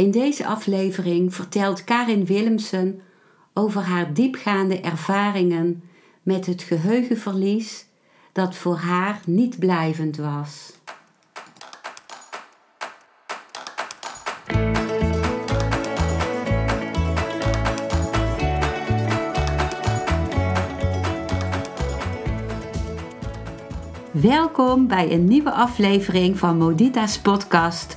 In deze aflevering vertelt Karin Willemsen over haar diepgaande ervaringen met het geheugenverlies dat voor haar niet blijvend was. Welkom bij een nieuwe aflevering van Modita's podcast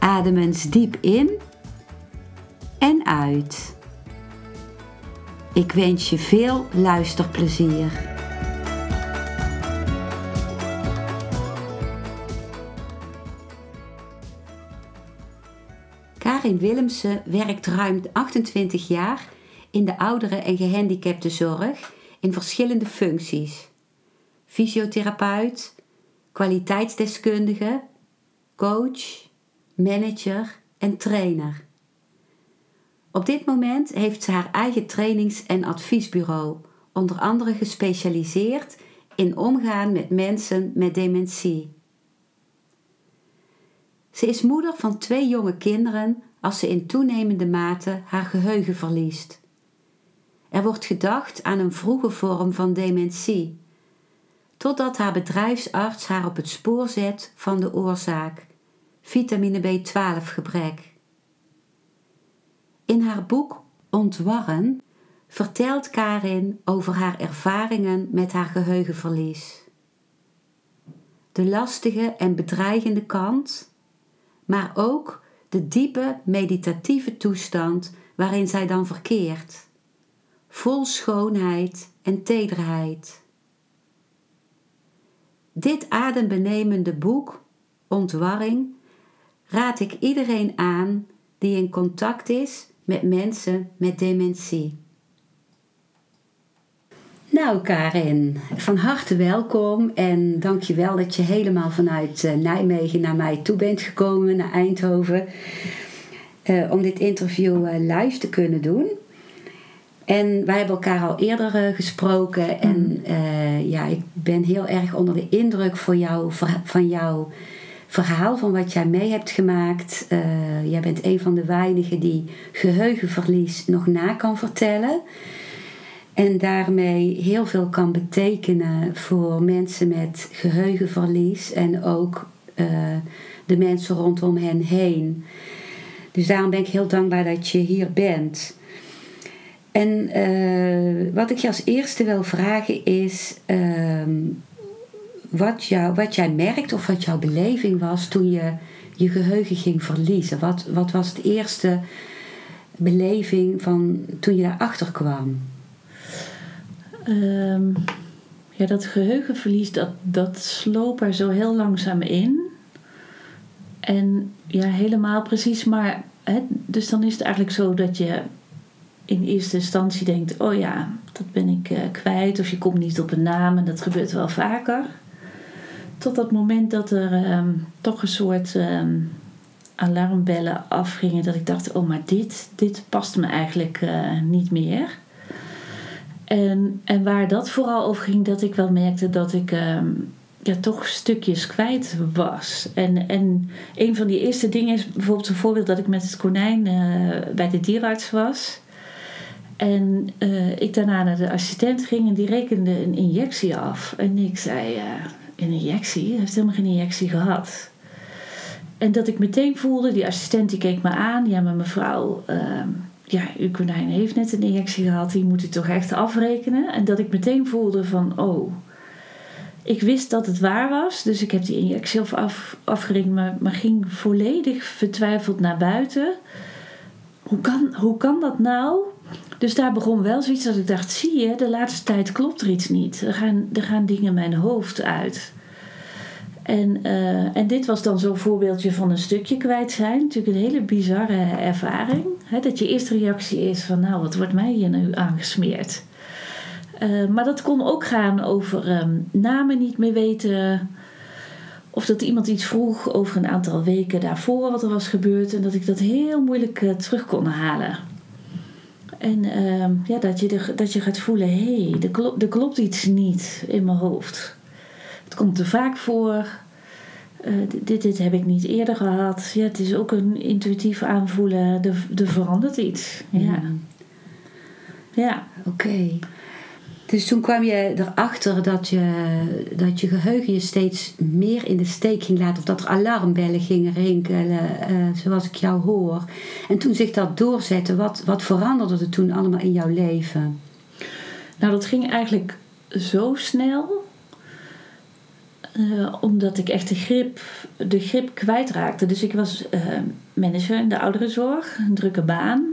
Adem eens diep in en uit. Ik wens je veel luisterplezier. Karin Willemsen werkt ruim 28 jaar in de ouderen- en gehandicaptenzorg in verschillende functies fysiotherapeut, kwaliteitsdeskundige, coach, manager en trainer. Op dit moment heeft ze haar eigen trainings- en adviesbureau, onder andere gespecialiseerd in omgaan met mensen met dementie. Ze is moeder van twee jonge kinderen als ze in toenemende mate haar geheugen verliest. Er wordt gedacht aan een vroege vorm van dementie, totdat haar bedrijfsarts haar op het spoor zet van de oorzaak, vitamine B12 gebrek. In haar boek Ontwarren vertelt Karin over haar ervaringen met haar geheugenverlies. De lastige en bedreigende kant, maar ook de diepe meditatieve toestand waarin zij dan verkeert, vol schoonheid en tederheid. Dit adembenemende boek, Ontwarring, raad ik iedereen aan die in contact is met mensen met dementie. Nou Karin, van harte welkom en dankjewel dat je helemaal vanuit eh, Nijmegen naar mij toe bent gekomen, naar Eindhoven, uh, om dit interview uh, live te kunnen doen. En wij hebben elkaar al eerder uh, gesproken. En uh, ja, ik ben heel erg onder de indruk voor jou, van jouw verhaal, van wat jij mee hebt gemaakt. Uh, jij bent een van de weinigen die geheugenverlies nog na kan vertellen. En daarmee heel veel kan betekenen voor mensen met geheugenverlies en ook de mensen rondom hen heen. Dus daarom ben ik heel dankbaar dat je hier bent. En uh, wat ik je als eerste wil vragen is uh, wat, jou, wat jij merkt of wat jouw beleving was toen je je geheugen ging verliezen. Wat, wat was het eerste beleving van toen je daarachter kwam? Um, ja, dat geheugenverlies dat, dat sloop er zo heel langzaam in. En ja, helemaal precies, maar hè, dus dan is het eigenlijk zo dat je in eerste instantie denkt: oh ja, dat ben ik uh, kwijt, of je komt niet op een naam, en dat gebeurt wel vaker. Tot dat moment dat er um, toch een soort um, alarmbellen afgingen, dat ik dacht: oh, maar dit, dit past me eigenlijk uh, niet meer. En, en waar dat vooral over ging, dat ik wel merkte dat ik um, ja, toch stukjes kwijt was. En, en een van die eerste dingen is bijvoorbeeld een voorbeeld dat ik met het konijn uh, bij de dierarts was. En uh, ik daarna naar de assistent ging en die rekende een injectie af. En ik zei, een injectie? Hij heeft helemaal geen injectie gehad. En dat ik meteen voelde, die assistent die keek me aan. Ja, maar mevrouw, uh, ja, uw konijn heeft net een injectie gehad. Die moet u toch echt afrekenen? En dat ik meteen voelde van, oh... Ik wist dat het waar was, dus ik heb die injectie af, afgerekend, maar, maar ging volledig vertwijfeld naar buiten. Hoe kan, hoe kan dat nou? Dus daar begon wel zoiets dat ik dacht: zie je, de laatste tijd klopt er iets niet. Er gaan, er gaan dingen mijn hoofd uit. En, eh, en dit was dan zo'n voorbeeldje van een stukje kwijt zijn. Natuurlijk een hele bizarre ervaring. Hè, dat je eerste reactie is van nou, wat wordt mij hier nu aangesmeerd? Uh, maar dat kon ook gaan over ehm, namen niet meer weten. Of dat iemand iets vroeg over een aantal weken daarvoor wat er was gebeurd. En dat ik dat heel moeilijk uh, terug kon halen. En ehm, ja, dat, je de, dat je gaat voelen, hé, hey, er, klopt, er klopt iets niet in mijn hoofd. Het komt te vaak voor. Uh, dit, dit heb ik niet eerder gehad. Ja, het is ook een intuïtief aanvoelen. Er, er verandert iets. Ja. Ja. Ja. Oké. Dus toen kwam je erachter dat je, dat je geheugen je steeds meer in de steek ging laten. Of dat er alarmbellen gingen rinkelen, eh, zoals ik jou hoor. En toen zich dat doorzette, wat, wat veranderde er toen allemaal in jouw leven? Nou, dat ging eigenlijk zo snel. Uh, omdat ik echt de grip, de grip kwijtraakte. Dus ik was uh, manager in de ouderenzorg, een drukke baan.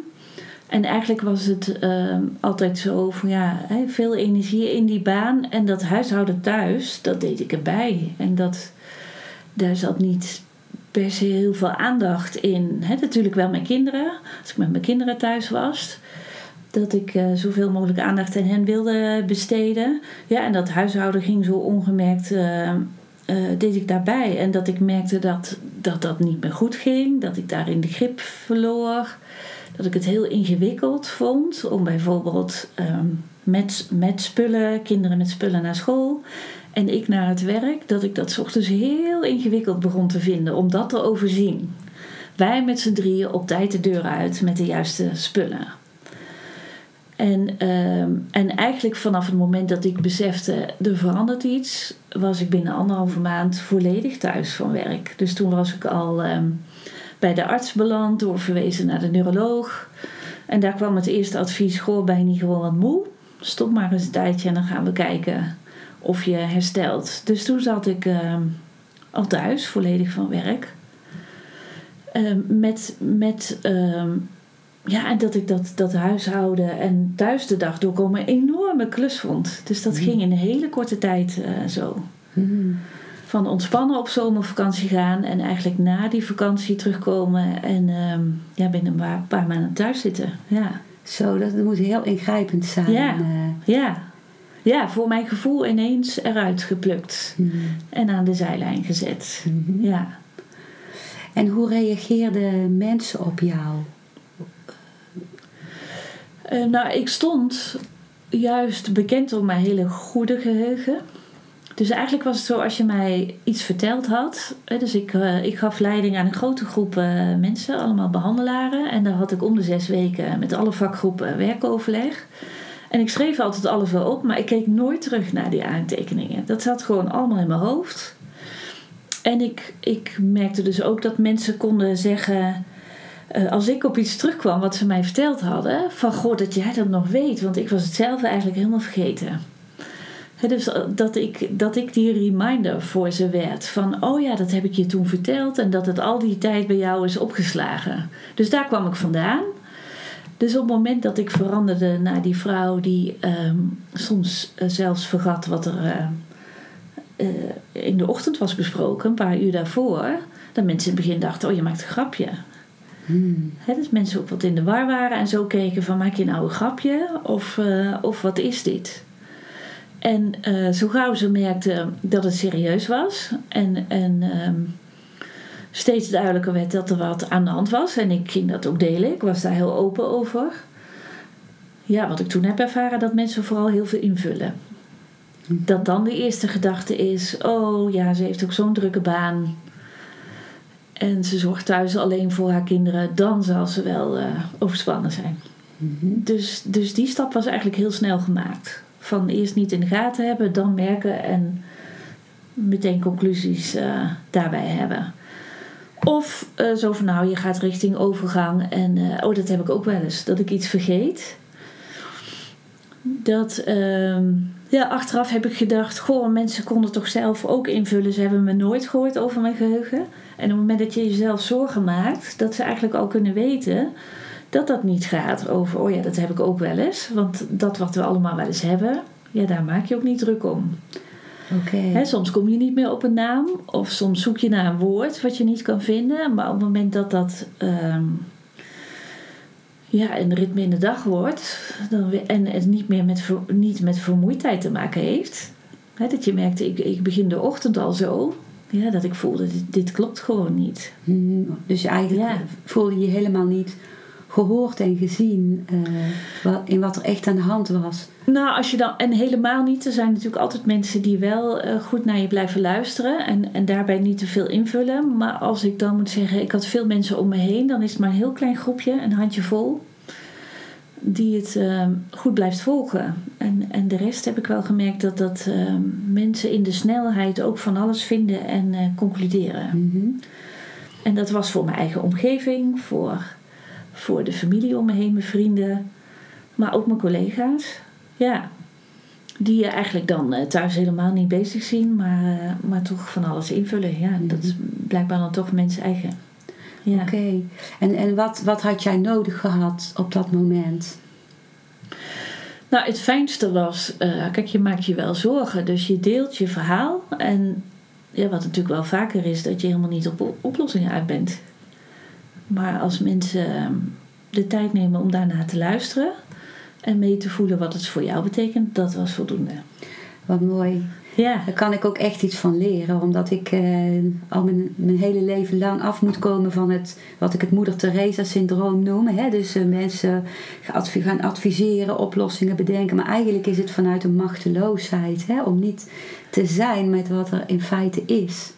En eigenlijk was het uh, altijd zo van ja, veel energie in die baan. En dat huishouden thuis, dat deed ik erbij. En dat, daar zat niet per se heel veel aandacht in. Natuurlijk wel mijn kinderen, als ik met mijn kinderen thuis was. Dat ik uh, zoveel mogelijk aandacht aan hen wilde besteden. Ja, en dat huishouden ging zo ongemerkt, uh, deed ik daarbij. En dat ik merkte dat, dat dat niet meer goed ging. Dat ik daarin de grip verloor dat ik het heel ingewikkeld vond om bijvoorbeeld um, met, met spullen, kinderen met spullen naar school en ik naar het werk, dat ik dat ochtends heel ingewikkeld begon te vinden om dat te overzien. Wij met z'n drieën op tijd de deur uit met de juiste spullen. En, um, en eigenlijk vanaf het moment dat ik besefte, er verandert iets, was ik binnen anderhalve maand volledig thuis van werk. Dus toen was ik al um, bij de arts beland, doorverwezen naar de neuroloog. En daar kwam het eerste advies: goh, ben je niet gewoon wat moe? Stop maar eens een tijdje en dan gaan we kijken of je herstelt. Dus toen zat ik uh, al thuis, volledig van werk. Met met ja, en dat ik dat, dat huishouden en thuis de dag doorkomen een enorme klus vond. Dus dat mm. ging in een hele korte tijd uh, zo. Mm van ontspannen op zomervakantie gaan en eigenlijk na die vakantie terugkomen en um, ja, binnen een paar, paar, maanden thuis zitten. Ja. Zo, dat moet heel ingrijpend zijn. Ja, uh. ja. ja voor mijn gevoel ineens eruit geplukt mm. en aan de zijlijn gezet. Mm -hmm. Ja. En hoe reageerden mensen op jou? Uh, nou, ik stond juist bekend om mijn hele goede geheugen. Dus eigenlijk was het zo als je mij iets verteld had. Dus ik, uh, ik gaf leiding aan een grote groep uh, mensen, allemaal behandelaren. En daar had ik om de zes weken met alle vakgroepen werkoverleg. En ik schreef altijd alles wel op, maar ik keek nooit terug naar die aantekeningen. Dat zat gewoon allemaal in mijn hoofd. En ik, ik merkte dus ook dat mensen konden zeggen. Uh, als ik op iets terugkwam wat ze mij verteld hadden, van goh, dat jij dat nog weet, want ik was het zelf eigenlijk helemaal vergeten. Dus dat ik, dat ik die reminder voor ze werd van, oh ja, dat heb ik je toen verteld en dat het al die tijd bij jou is opgeslagen. Dus daar kwam ik vandaan. Dus op het moment dat ik veranderde naar die vrouw die um, soms uh, zelfs vergat wat er in de ochtend was besproken, een paar uur daarvoor, dat mensen in het begin dachten, oh je maakt een grapje. Hmm. He, dat mensen ook wat in de war waren en zo keken van, maak je nou een grapje of, of wat is dit? En uh, zo gauw ze merkte dat het serieus was en, en um, steeds duidelijker werd dat er wat aan de hand was, en ik ging dat ook delen, ik was daar heel open over. Ja, wat ik toen heb ervaren, dat mensen vooral heel veel invullen. Dat dan de eerste gedachte is: oh ja, ze heeft ook zo'n drukke baan. En ze zorgt thuis alleen voor haar kinderen, dan zal ze wel uh, overspannen zijn. Mm -hmm. dus, dus die stap was eigenlijk heel snel gemaakt van eerst niet in de gaten hebben, dan merken en meteen conclusies uh, daarbij hebben. Of uh, zo van nou, je gaat richting overgang en oh, dat heb ik ook wel eens, dat ik iets vergeet. Dat, uh, ja, achteraf heb ik gedacht, goh, mensen konden toch zelf ook invullen. Ze hebben me nooit gehoord over mijn geheugen. En op het moment dat je jezelf zorgen maakt, dat ze eigenlijk al kunnen weten dat dat niet gaat over, oh ja, dat heb ik ook wel eens. Want dat wat we allemaal wel eens hebben, ja, daar maak je ook niet druk om. Oké. Hè, soms kom je niet meer op een naam, of soms zoek je naar een woord wat je niet kan vinden. Maar op het moment dat dat ehm, ja, een ritme in de dag wordt dan, en het niet meer met, niet met vermoeidheid te maken heeft, dat je merkt, ik, ik begin de ochtend al zo, ja, dat ik voelde, dit, dit klopt gewoon niet. Hmm, Dus eigenlijk Ja. voelde je je helemaal niet gehoord en gezien eh, in wat er echt aan de hand was. Nou, als je dan, en helemaal niet. Er zijn natuurlijk altijd mensen die wel eh, goed naar je blijven luisteren en, en daarbij niet te veel invullen. Maar als ik dan moet zeggen, ik had veel mensen om me heen, dan is het maar een heel klein groepje, een handjevol, die het ehm, goed blijft volgen. En, en de rest heb ik wel gemerkt dat dat ehm, mensen in de snelheid ook van alles vinden en eh, concluderen. Mhm. En dat was voor mijn eigen omgeving, voor, voor de familie om me heen, mijn vrienden, maar ook mijn collega's. Ja, die je eigenlijk dan eh, thuis helemaal niet bezig zien, maar, eh, maar toch van alles invullen. Ja, dat is blijkbaar dan toch mensen eigen. Ja. Oké. En, en wat, wat had jij nodig gehad op dat moment? Nou, het fijnste was, eh, kijk, je maakt je wel zorgen, dus je deelt je verhaal. En ja, wat natuurlijk wel vaker is, dat je helemaal niet op oplossingen uit bent. Maar als mensen eh, de tijd nemen om daarna te luisteren en mee te voelen wat het voor jou betekent, dat was voldoende. Wat mooi. Ja, Daar kan ik ook echt iets van leren, omdat ik eh, al mijn, mijn hele leven lang af moet komen van het, wat ik het Moeder Teresa-syndroom noem. Hè? Dus eh, mensen gaan adviseren, oplossingen bedenken, maar eigenlijk is het vanuit een machteloosheid hè? om niet te zijn met wat er in feite is.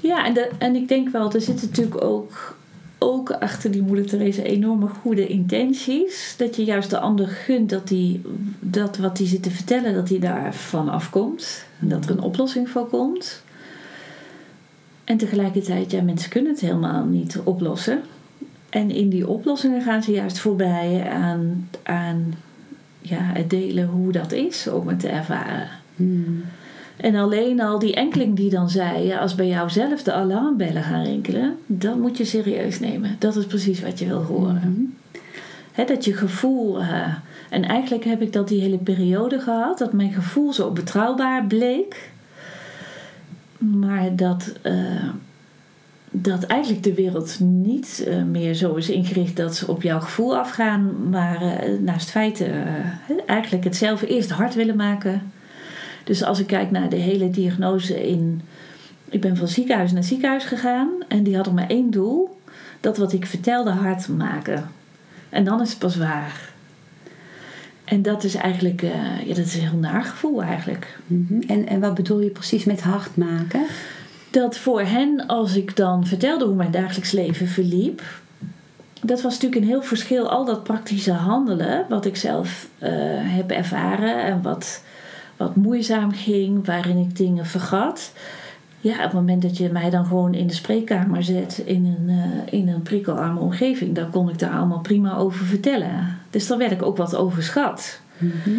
ja en, de, en ik denk wel, er zitten natuurlijk ook, ook achter die moeder Teresa enorme goede intenties. Dat je juist de ander gunt dat, die, dat wat hij zit te vertellen, dat hij daarvan afkomt. En dat er een oplossing voor komt. En tegelijkertijd, ja, mensen kunnen het helemaal niet oplossen. En in die oplossingen gaan ze juist voorbij aan, aan ja, het delen hoe dat is om het te ervaren. Hmm. En alleen al die enkeling die dan zei, ja, als bij jou zelf de alarmbellen gaan rinkelen, dan moet je serieus nemen. Dat is precies wat je wil horen. Mhm. Dat je gevoel. eh, en eigenlijk heb ik dat die hele periode gehad, dat mijn gevoel zo betrouwbaar bleek. Maar dat, eh, dat eigenlijk de wereld niet eh, meer zo is ingericht dat ze op jouw gevoel afgaan, maar naast feiten eigenlijk het zelf eerst hard willen maken. Dus als ik kijk naar de hele diagnose in. Ik ben van ziekenhuis naar ziekenhuis gegaan en die hadden maar één doel: dat wat ik vertelde hard maken. En dan is het pas waar. En dat is eigenlijk, eh, ja, dat is een heel naar gevoel eigenlijk. Mhm. En, en wat bedoel je precies met hard maken? Dat voor hen, als ik dan vertelde hoe mijn dagelijks leven verliep, dat was natuurlijk een heel verschil. Al dat praktische handelen, wat ik zelf eh, heb ervaren en wat, wat moeizaam ging, waarin ik dingen vergat. Ja, op het moment dat je mij dan gewoon in de spreekkamer zet in een, eh, in een prikkelarme omgeving, dan kon ik daar allemaal prima over vertellen. Dus dan werd ik ook wat overschat. Mhm.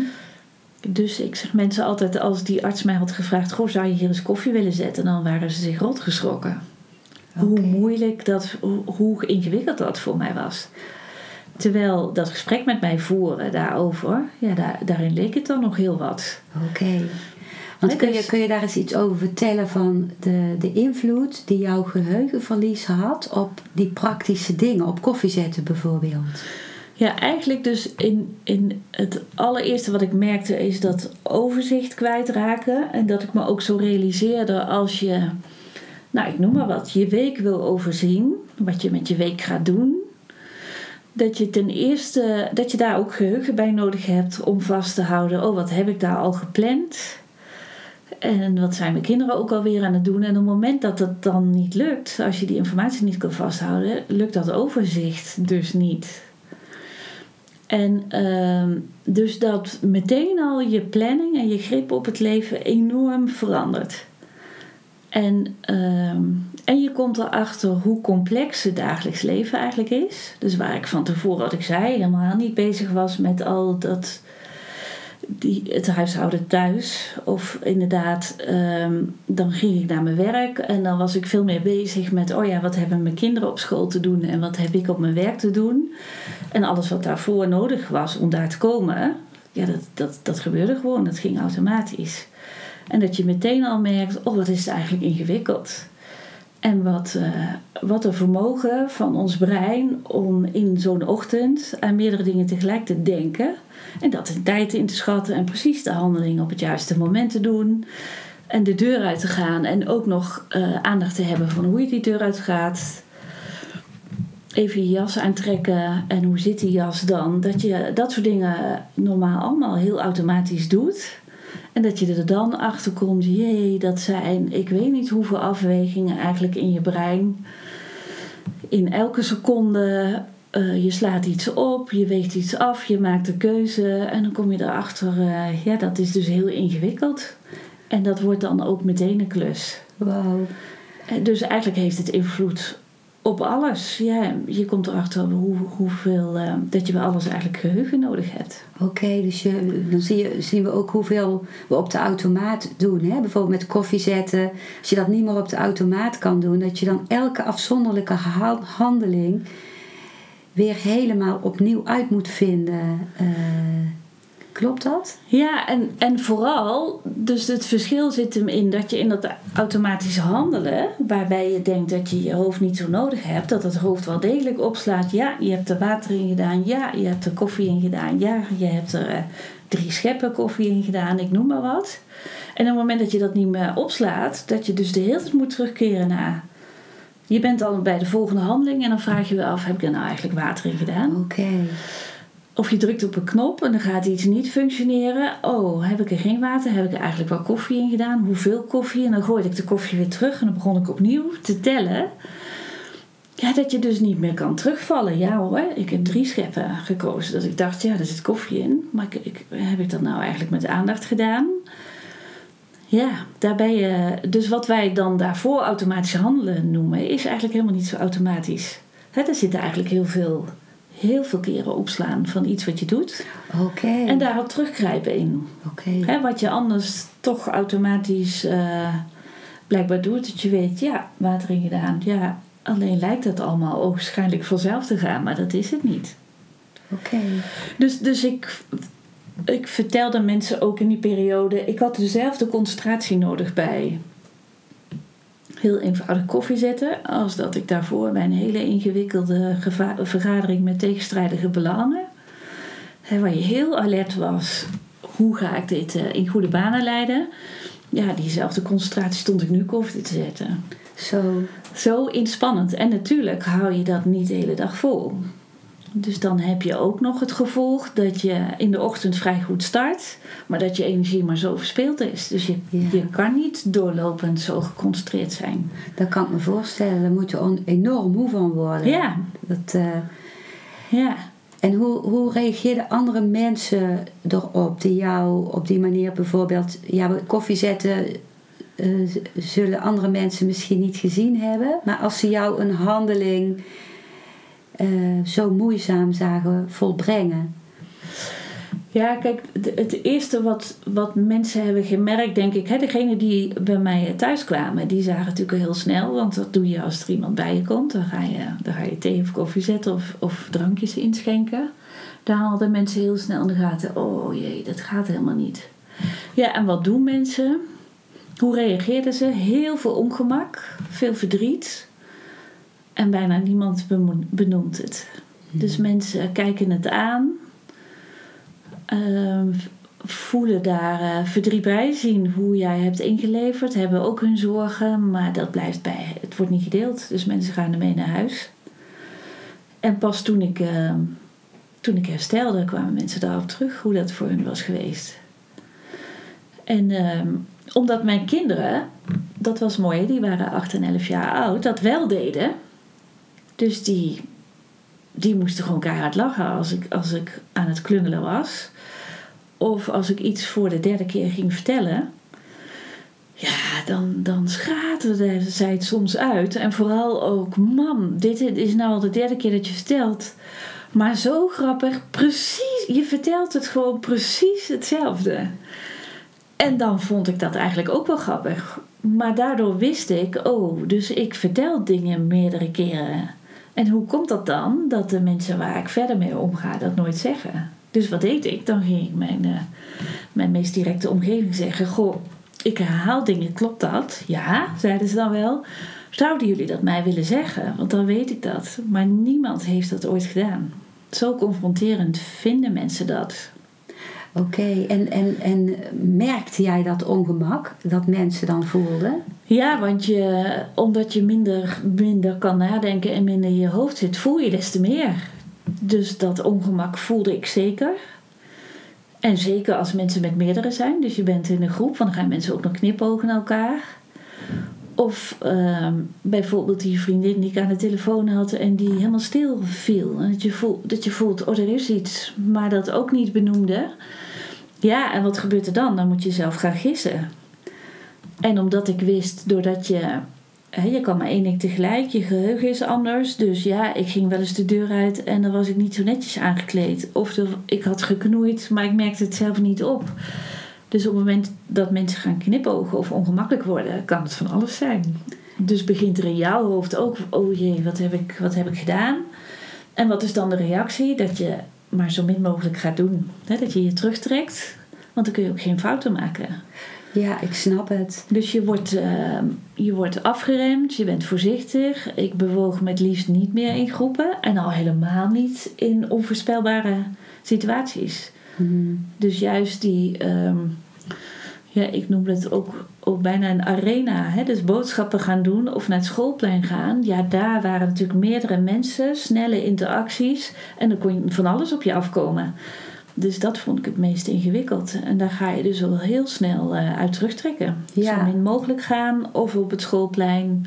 Dus ik zeg mensen altijd, als die arts mij had gevraagd: Goh, zou je hier eens koffie willen zetten? Dan waren ze zich rot geschrokken. Hoe moeilijk dat, hoe ingewikkeld dat voor mij was. Terwijl dat gesprek met mij voeren daarover, ja, daar, daarin leek het dan nog heel wat. Oké. Want kun je, kun je daar eens iets over vertellen van de, de invloed die jouw geheugenverlies had op die praktische dingen, op koffie zetten bijvoorbeeld? Ja, eigenlijk dus in, in het allereerste wat ik merkte is dat overzicht kwijtraken. En dat ik me ook zo realiseerde als je, nou ik noem maar wat, je week wil overzien. Wat je met je week gaat doen. Dat je ten eerste, dat je daar ook geheugen bij nodig hebt om vast te houden. Oh, wat heb ik daar al gepland? En wat zijn mijn kinderen ook alweer aan het doen? En op het moment dat dat dan niet lukt, als je die informatie niet kan vasthouden, lukt dat overzicht dus niet. En ehm, dus dat meteen al je planning en je grip op het leven enorm verandert. En, ehm, en je komt erachter hoe complex het dagelijks leven eigenlijk is. Dus waar ik van tevoren, wat ik zei, helemaal niet bezig was met al dat die, het huishouden thuis. Of inderdaad, ehm, dan ging ik naar mijn werk en dan was ik veel meer bezig met: oh ja, wat hebben mijn kinderen op school te doen en wat heb ik op mijn werk te doen. En alles wat daarvoor nodig was om daar te komen, ja, dat, dat, dat gebeurde gewoon, dat ging automatisch. En dat je meteen al merkt, oh wat is het eigenlijk ingewikkeld. En wat, uh, wat een vermogen van ons brein om in zo'n ochtend aan meerdere dingen tegelijk te denken. En dat in tijd in te schatten en precies de handelingen op het juiste moment te doen. En de deur uit te gaan en ook nog uh, aandacht te hebben van hoe je die deur uitgaat. Even je jas aantrekken en hoe zit die jas dan? Dat je dat soort dingen normaal allemaal heel automatisch doet. En dat je er dan achter komt, jee, dat zijn ik weet niet hoeveel afwegingen eigenlijk in je brein. In elke seconde, uh, je slaat iets op, je weegt iets af, je maakt een keuze en dan kom je erachter, uh, ja, dat is dus heel ingewikkeld. En dat wordt dan ook meteen een klus. Wauw. Dus eigenlijk heeft het invloed op alles. Ja, je komt erachter hoe, hoeveel, uh, dat je bij alles eigenlijk geheugen nodig hebt. Oké, dus je, dan zie je, zien we ook hoeveel we op de automaat doen. Hè? Bijvoorbeeld met koffie zetten. Als je dat niet meer op de automaat kan doen, dat je dan elke afzonderlijke handeling weer helemaal opnieuw uit moet vinden. Uh, Klopt dat? Ja, en, en vooral, dus het verschil zit hem in dat je in dat automatische handelen, waarbij je denkt dat je je hoofd niet zo nodig hebt, dat het hoofd wel degelijk opslaat. Ja, je hebt er water in gedaan. Ja, je hebt er koffie in gedaan. Ja, je hebt er uh, drie scheppen koffie in gedaan. Ik noem maar wat. En op het moment dat je dat niet meer opslaat, dat je dus de hele tijd moet terugkeren naar. Je bent dan bij de volgende handeling en dan vraag je je af: heb ik er nou eigenlijk water in gedaan? Oké. Of je drukt op een knop en dan gaat iets niet functioneren. Oh, heb ik er geen water? Heb ik er eigenlijk wel koffie in gedaan? Hoeveel koffie? En dan gooide ik de koffie weer terug en dan begon ik opnieuw te tellen. Ja, dat je dus niet meer kan terugvallen. Ja hoor, ik heb drie scheppen gekozen. Dat ik dacht, ja, er zit koffie in. Maar ik, ik, heb ik dat nou eigenlijk met aandacht gedaan? Ja, daar ben je. Dus wat wij dan daarvoor automatisch handelen noemen, is eigenlijk helemaal niet zo automatisch. Er zit eigenlijk heel veel heel veel keren opslaan van iets wat je doet. Oké. En daarop teruggrijpen in. Oké. Wat je anders toch automatisch uh, blijkbaar doet. Dat je weet, ja, water in gedaan. Ja, alleen lijkt het allemaal waarschijnlijk vanzelf te gaan, maar dat is het niet. Oké. Dus, dus ik, ik vertelde mensen ook in die periode, ik had dezelfde concentratie nodig bij heel eenvoudig koffie zetten. Als dat ik daarvoor bij een hele ingewikkelde vergadering met tegenstrijdige belangen. Hè, waar je heel alert was. Hoe ga ik dit uh, in goede banen leiden? Ja, diezelfde concentratie stond ik nu koffie te zetten. Zo. Zo inspannend. En natuurlijk hou je dat niet de hele dag vol. Dus dan heb je ook nog het gevolg dat je in de ochtend vrij goed start, maar dat je energie maar zo verspeeld is. Dus je, je kan niet doorlopend zo geconcentreerd zijn. Dat kan ik me voorstellen. Daar moet je enorm moe van worden. Ja. Dat, uh... ja. En hoe, hoe reageerden andere mensen erop die jou op die manier bijvoorbeeld ja, koffie zetten? Uh, zullen andere mensen misschien niet gezien hebben, maar als ze jou een handeling uh, zo moeizaam zagen volbrengen? Ja, kijk, het eerste wat, wat mensen hebben gemerkt, denk ik, hè, die bij mij thuis kwamen, die zagen natuurlijk heel snel, want dat doe je als er iemand bij je komt. Dan ga je, dan ga je thee of koffie zetten of, of drankjes inschenken. Daar haalden mensen heel snel in de gaten, oh jee, dat gaat helemaal niet. Ja, en wat doen mensen? Hoe reageerden ze? Heel veel ongemak, veel verdriet. En bijna niemand benoemt het. Dus hmm. mensen kijken het aan, uh, voelen daar uh, verdriet bij, zien hoe jij hebt ingeleverd, hebben ook hun zorgen, maar dat blijft bij. Het wordt niet gedeeld, dus mensen gaan ermee naar huis. En pas toen ik, uh, toen ik herstelde, kwamen mensen daarop terug hoe dat voor hun was geweest. En ehm, omdat mijn kinderen, dat was mooi, die waren 8 en 11 jaar oud, dat wel deden dus die, die moesten gewoon keihard lachen als ik, als ik aan het klungelen was. Of als ik iets voor de derde keer ging vertellen. Ja, dan, dan schaterde zij het soms uit. En vooral ook, mam, dit is nou al de derde keer dat je vertelt. Maar zo grappig, precies, je vertelt het gewoon precies hetzelfde. En dan vond ik dat eigenlijk ook wel grappig. Maar daardoor wist ik, oh, dus ik vertel dingen meerdere keren. En hoe komt dat dan dat de mensen waar ik verder mee omga dat nooit zeggen? Dus wat deed ik? Dan ging ik mijn, uh, mijn meest directe omgeving zeggen: Goh, ik herhaal dingen, klopt dat? Ja, zeiden ze dan wel. Zouden jullie dat mij willen zeggen? Want dan weet ik dat. Maar niemand heeft dat ooit gedaan. Zo confronterend vinden mensen dat. Oké, en, en, en merkte jij dat ongemak dat mensen dan voelden? Ja, want je, omdat je minder, minder kan nadenken en minder in je hoofd zit, voel je des te meer. Dus dat ongemak voelde ik zeker. En zeker als mensen met meerdere zijn. Dus je bent in een groep, want dan gaan mensen ook nog knipogen naar elkaar. Of ehm, bijvoorbeeld die vriendin die ik aan de telefoon had en die helemaal stil viel. En dat je, voelt, dat je voelt, oh er is iets, maar dat ook niet benoemde. Ja, en wat gebeurt er dan? Dan moet je zelf gaan gissen. En omdat ik wist, doordat je je kan maar één ding tegelijk, je geheugen is anders. Dus ja, ik ging wel eens de deur uit en dan was ik niet zo netjes aangekleed. Of ik had geknoeid, maar ik merkte het zelf niet op. Dus op het moment dat mensen gaan knipogen of ongemakkelijk worden, kan het van alles zijn. Dus begint er in jouw hoofd ook, oh jee, wat heb ik, wat heb ik gedaan? En wat is dan de reactie? Dat je maar zo min mogelijk gaat doen. Dat je je terugtrekt, want dan kun je ook geen fouten maken. Ja, ik snap het. Dus je wordt, uh, je wordt afgeremd, je bent voorzichtig. Ik bewoog met liefst niet meer in groepen en al helemaal niet in onvoorspelbare situaties. Hmm. Dus juist die, um, ja, ik noem het ook, ook bijna een arena. Hè? Dus boodschappen gaan doen of naar het schoolplein gaan. Ja, daar waren natuurlijk meerdere mensen, snelle interacties en dan kon je van alles op je afkomen. Dus dat vond ik het meest ingewikkeld. En daar ga je dus wel heel snel uh, uit terugtrekken. Ja. Zo min mogelijk gaan of op het schoolplein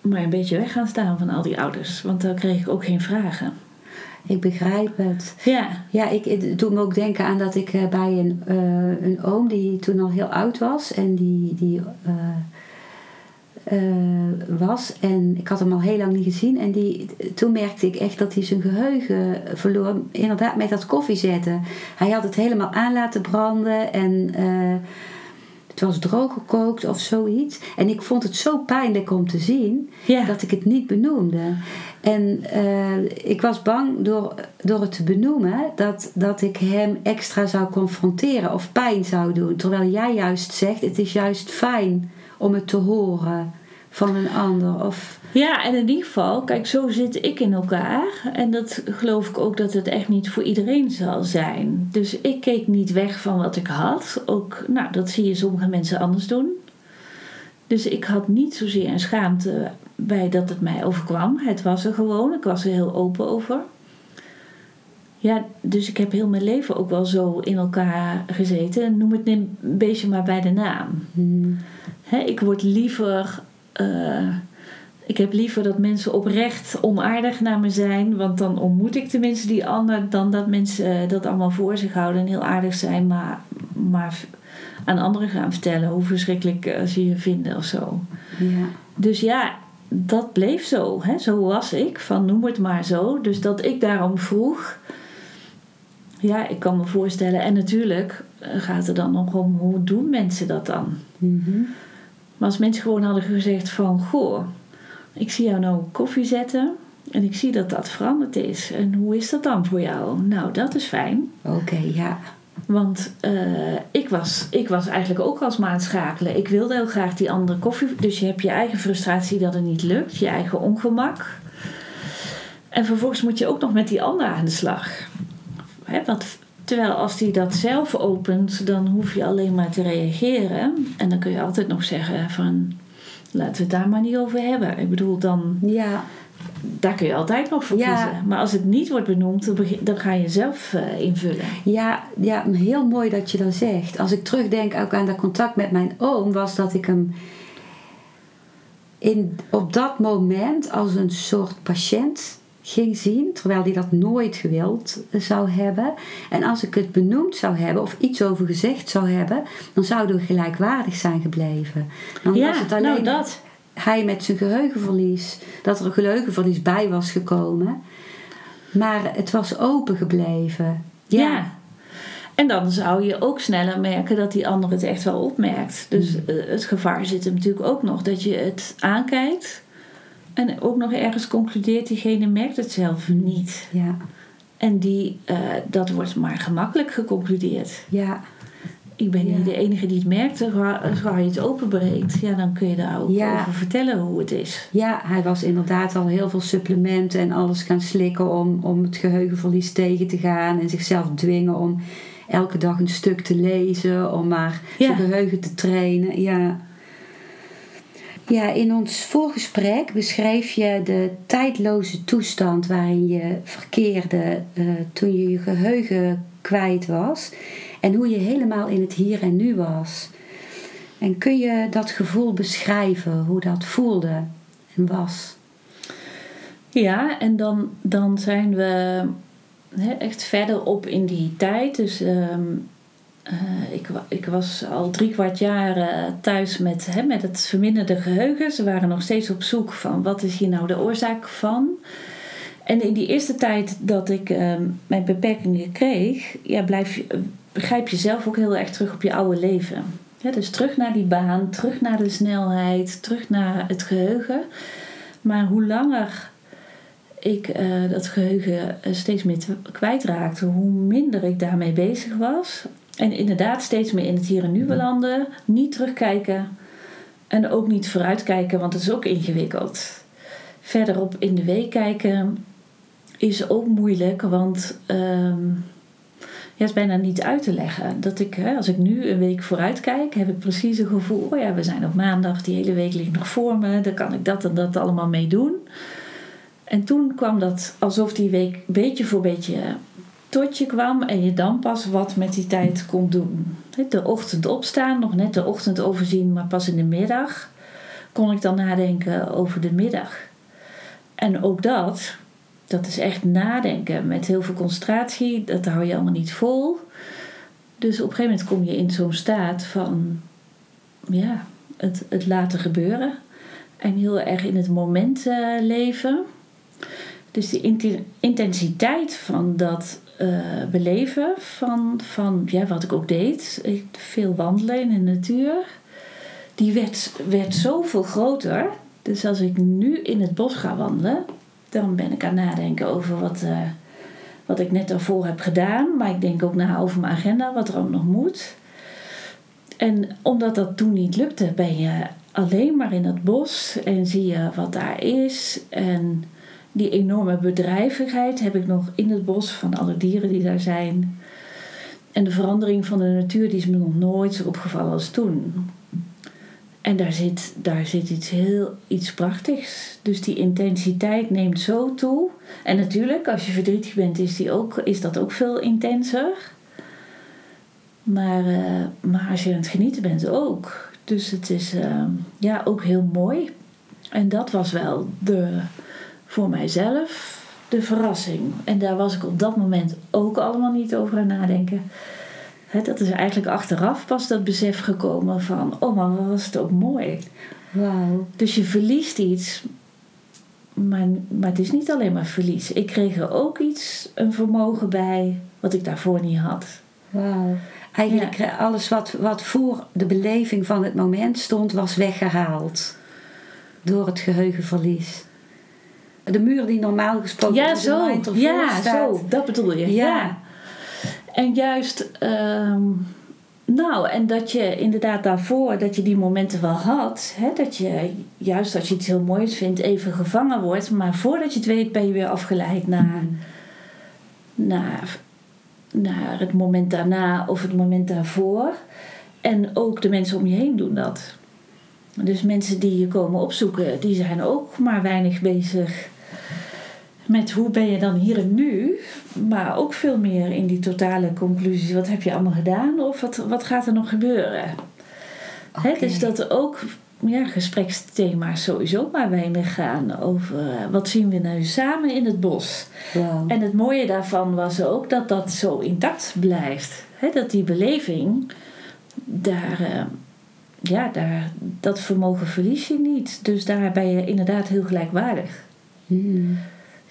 maar een beetje weg gaan staan van al die ouders. Want dan kreeg ik ook geen vragen. Ik begrijp het. Ja. Ja, ik, het doet me ook denken aan dat ik uh, bij een, uh, een oom die toen al heel oud was en die, die uh, was. En ik had hem al heel lang niet gezien. En die, toen merkte ik echt dat hij zijn geheugen verloor. Inderdaad, met dat koffie zetten. Hij had het helemaal aan laten branden. En het was droog gekookt of zoiets. En ik vond het zo pijnlijk om te zien ja. dat ik het niet benoemde. En uh, ik was bang door, door het te benoemen dat, dat ik hem extra zou confronteren of pijn zou doen. Terwijl jij juist zegt: het is juist fijn om het te horen van een ander. Of... Ja, en in ieder geval, kijk, zo zit ik in elkaar. En dat geloof ik ook dat het echt niet voor iedereen zal zijn. Dus ik keek niet weg van wat ik had. Ook, nou, dat zie je sommige mensen anders doen. Dus ik had niet zozeer een schaamte bij dat het mij overkwam. Het was er gewoon. Ik was er heel open over. Ja, dus ik heb heel mijn leven ook wel zo in elkaar gezeten. Noem het een beetje maar bij de naam. Hmm. ik word liever. Uh, ik heb liever dat mensen oprecht onaardig naar me zijn. Want dan ontmoet ik tenminste die ander. Dan dat mensen dat allemaal voor zich houden en heel aardig zijn. Maar, maar aan anderen gaan vertellen hoe verschrikkelijk ze je vinden of zo. Ja. Dus ja, dat bleef zo. Hè? Zo was ik, van noem het maar zo. Dus dat ik daarom vroeg. Ja, ik kan me voorstellen. En natuurlijk gaat het dan nog om hoe doen mensen dat dan. Mm Maar als mensen gewoon hadden gezegd van... Goh, ik zie jou nou koffie zetten... En ik zie dat dat veranderd is. En hoe is dat dan voor jou? Nou, dat is fijn. Oké, ja. Want uh, ik, was, ik was eigenlijk ook als maat schakelen. Ik wilde heel graag die andere koffie. Dus je hebt je eigen frustratie dat het niet lukt, je eigen ongemak. En vervolgens moet je ook nog met die ander aan de slag. Hè, want, terwijl als die dat zelf opent, dan hoef je alleen maar te reageren. En dan kun je altijd nog zeggen van laten we het daar maar niet over hebben. Ik bedoel, dan. Ja daar kun je altijd nog voor kiezen. Maar als het niet wordt benoemd, dan ga je zelf uh, invullen. Ja, ja, heel mooi dat je dat zegt. Als ik terugdenk ook aan dat contact met mijn oom, was dat ik hem in, op dat moment als een soort patiënt ging zien, terwijl hij dat nooit gewild zou hebben. En als ik het benoemd zou hebben of iets over gezegd zou hebben, dan zouden we gelijkwaardig zijn gebleven. Dan ja, was het nou alleen dat hij met zijn geheugenverlies, dat er een geheugenverlies bij was gekomen. Maar het was open gebleven. Ja. En dan zou je ook sneller merken dat die ander het echt wel opmerkt. Dus mm. eh, het gevaar zit er natuurlijk ook nog dat je het aankijkt en ook nog ergens concludeert, diegene merkt het zelf niet. Ja. En die, uh, dat wordt maar gemakkelijk geconcludeerd. Ja. Ik ben Ja. niet de enige die het merkt. Zodra zodra je het openbreekt, ja, dan kun je daar ook Ja. over vertellen hoe het is. Ja, hij was inderdaad al heel veel supplementen en alles gaan slikken om, om het geheugenverlies tegen te gaan. En zichzelf dwingen om elke dag een stuk te lezen, om maar Ja. zijn geheugen te trainen. Ja. Ja, in ons voorgesprek beschreef je de tijdloze toestand waarin je verkeerde eh, toen je je geheugen kwijt was. En hoe je helemaal in het hier en nu was. En kun je dat gevoel beschrijven, hoe dat voelde en was? Ja, en dan, dan zijn we echt verder op in die tijd. Dus ehm, eh, ik, ik was al drie kwart jaar eh, thuis met, hè, met het verminderde geheugen. Ze waren nog steeds op zoek van wat is hier nou de oorzaak van. En in die eerste tijd dat ik ehm, mijn beperkingen kreeg, ja, blijf begrijp je zelf ook heel erg terug op je oude leven. Dus terug naar die baan, terug naar de snelheid, terug naar het geheugen. Maar hoe langer ik eh, dat geheugen eh, steeds meer te- kwijtraakte, hoe minder ik daarmee bezig was. En inderdaad steeds meer in het hier en nu belanden, niet terugkijken en ook niet vooruitkijken, want het is ook ingewikkeld. Verderop in de week kijken is ook moeilijk, want ehm, ja, het is bijna niet uit te leggen. Dat ik, hè, als ik nu een week vooruit kijk, heb ik precies een gevoel: oh ja, we zijn op maandag, die hele week ligt nog voor me, daar kan ik dat en dat allemaal mee doen. En toen kwam dat alsof die week beetje voor beetje tot je kwam en je dan pas wat met die tijd kon doen. De ochtend opstaan, nog net de ochtend overzien, maar pas in de middag kon ik dan nadenken over de middag. En ook dat, dat is echt nadenken met heel veel concentratie, dat hou je allemaal niet vol. Dus op een gegeven moment kom je in zo'n staat van, ja, het, laten gebeuren. En heel erg in het moment eh, leven. Dus de intensiteit van dat eh, beleven, van, van ja, wat ik ook deed, veel wandelen in de natuur, die werd, werd zoveel groter. Dus als ik nu in het bos ga wandelen, dan ben ik aan het nadenken over wat, eh, wat ik net daarvoor heb gedaan. Maar ik denk ook na over mijn agenda, wat er ook nog moet. En omdat dat toen niet lukte, ben je alleen maar in het bos en zie je wat daar is. En die enorme bedrijvigheid heb ik nog in het bos van alle dieren die daar zijn. En de verandering van de natuur die is me nog nooit zo opgevallen als toen. En daar zit, daar zit iets heel iets prachtigs. Dus die intensiteit neemt zo toe. En natuurlijk, als je verdrietig bent, is, die ook, is dat ook veel intenser. Maar, eh, maar als je aan het genieten bent ook. Dus het is eh, ja, ook heel mooi. En dat was wel de, voor mijzelf de verrassing. En daar was ik op dat moment ook allemaal niet over aan nadenken. Dat is eigenlijk achteraf pas dat besef gekomen van... oh, maar wat was het ook mooi. Wauw. Dus je verliest iets, maar, maar het is niet alleen maar verlies. Ik kreeg er ook iets, een vermogen bij, wat ik daarvoor niet had. Wauw. Eigenlijk eh, alles wat, wat voor de beleving van het moment stond, was weggehaald. Door het geheugenverlies. De muur die normaal gesproken Ja, zo. Ja, staat. zo. Dat bedoel je. Ja. Ja. En juist, ehm, nou, en dat je inderdaad daarvoor, dat je die momenten wel had. Hè, dat je, juist als je iets heel moois vindt, even gevangen wordt. Maar voordat je het weet, ben je weer afgeleid naar, naar, naar het moment daarna of het moment daarvoor. En ook de mensen om je heen doen dat. Dus mensen die je komen opzoeken, die zijn ook maar weinig bezig met hoe ben je dan hier en nu, maar ook veel meer in die totale conclusies. Wat heb je allemaal gedaan of wat, wat gaat er nog gebeuren? Oké. dus dat er ook ja, gespreksthema's sowieso maar weinig gaan over eh, wat zien we nu samen in het bos. En het mooie daarvan was ook dat dat zo intact blijft. Dat die beleving, daar, eh, ja, daar, dat vermogen verlies je niet. Dus daar ben je inderdaad heel gelijkwaardig. Hmm.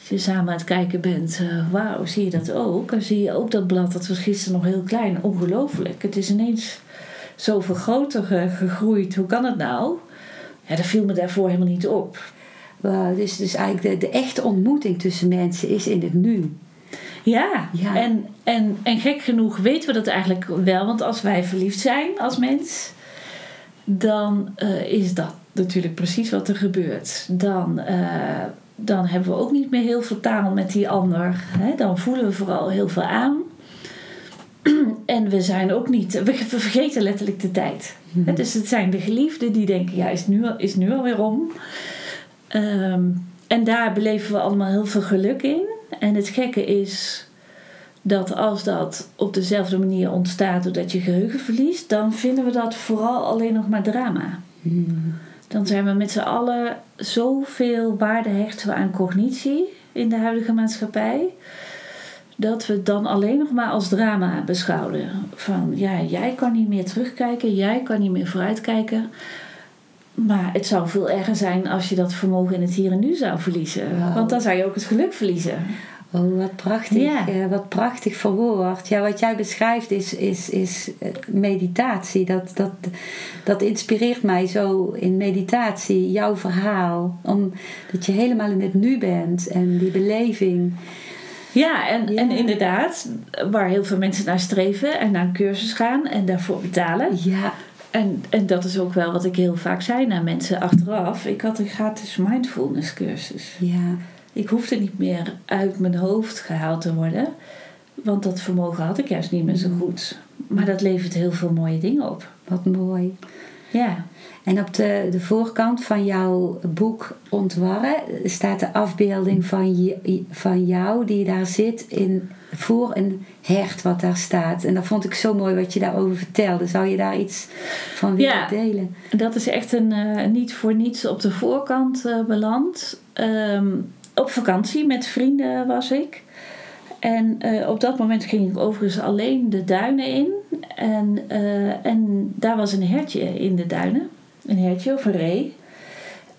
Als je samen aan het kijken bent, eh, wauw, zie je dat ook? Dan zie je ook dat blad, dat was gisteren nog heel klein. Ongelooflijk. Het is ineens zoveel groter eh, gegroeid. Hoe kan het nou? Ja, dat viel me daarvoor helemaal niet op. Dus, dus eigenlijk de, de echte ontmoeting tussen mensen is in het nu. Ja, Ja. En, en, en gek genoeg weten we dat eigenlijk wel. Want als wij verliefd zijn als mens, dan eh, is dat natuurlijk precies wat er gebeurt. Dan, dan hebben we ook niet meer heel veel taal met die ander. Hè? Dan voelen we vooral heel veel aan. En we zijn ook niet, we vergeten letterlijk de tijd. Hè, Dus het zijn de geliefden die denken, ja, is nu, is nu alweer om. Ehm, en daar beleven we allemaal heel veel geluk in. En het gekke is dat als dat op dezelfde manier ontstaat doordat je geheugen verliest, dan vinden we dat vooral alleen nog maar drama. Hmm. Dan zijn we met z'n allen zoveel waarde hechten we aan cognitie in de huidige maatschappij. Dat we het dan alleen nog maar als drama beschouwen. Van ja, jij kan niet meer terugkijken, jij kan niet meer vooruitkijken. Maar het zou veel erger zijn als je dat vermogen in het hier en nu zou verliezen. Want dan zou je ook het geluk verliezen. Oh, wat prachtig. Eh, wat prachtig verwoord. Ja, wat jij beschrijft is, is, is eh, meditatie. Dat, dat, dat inspireert mij zo in meditatie, jouw verhaal. Omdat je helemaal in het nu bent en die beleving. Ja, en, Ja. en inderdaad, waar heel veel mensen naar streven en naar een cursus gaan en daarvoor betalen. Ja, En, en dat is ook wel wat ik heel vaak zei naar mensen achteraf. Ik had een gratis mindfulness cursus. ja, Ik hoefde niet meer uit mijn hoofd gehaald te worden. Want dat vermogen had ik juist niet meer zo goed. Maar dat levert heel veel mooie dingen op. wat mooi. Ja, En op de, de voorkant van jouw boek Ontwarren staat de afbeelding van, je, van jou die daar zit in, voor een hert wat daar staat. En dat vond ik zo mooi wat je daarover vertelde. Zou je daar iets van willen Ja. delen? dat is echt een eh, niet voor niets op de voorkant eh, beland. Ehm, op vakantie met vrienden was ik. En eh, op dat moment ging ik overigens alleen de duinen in. En, eh, en daar was een hertje in de duinen. Een hertje of een ree.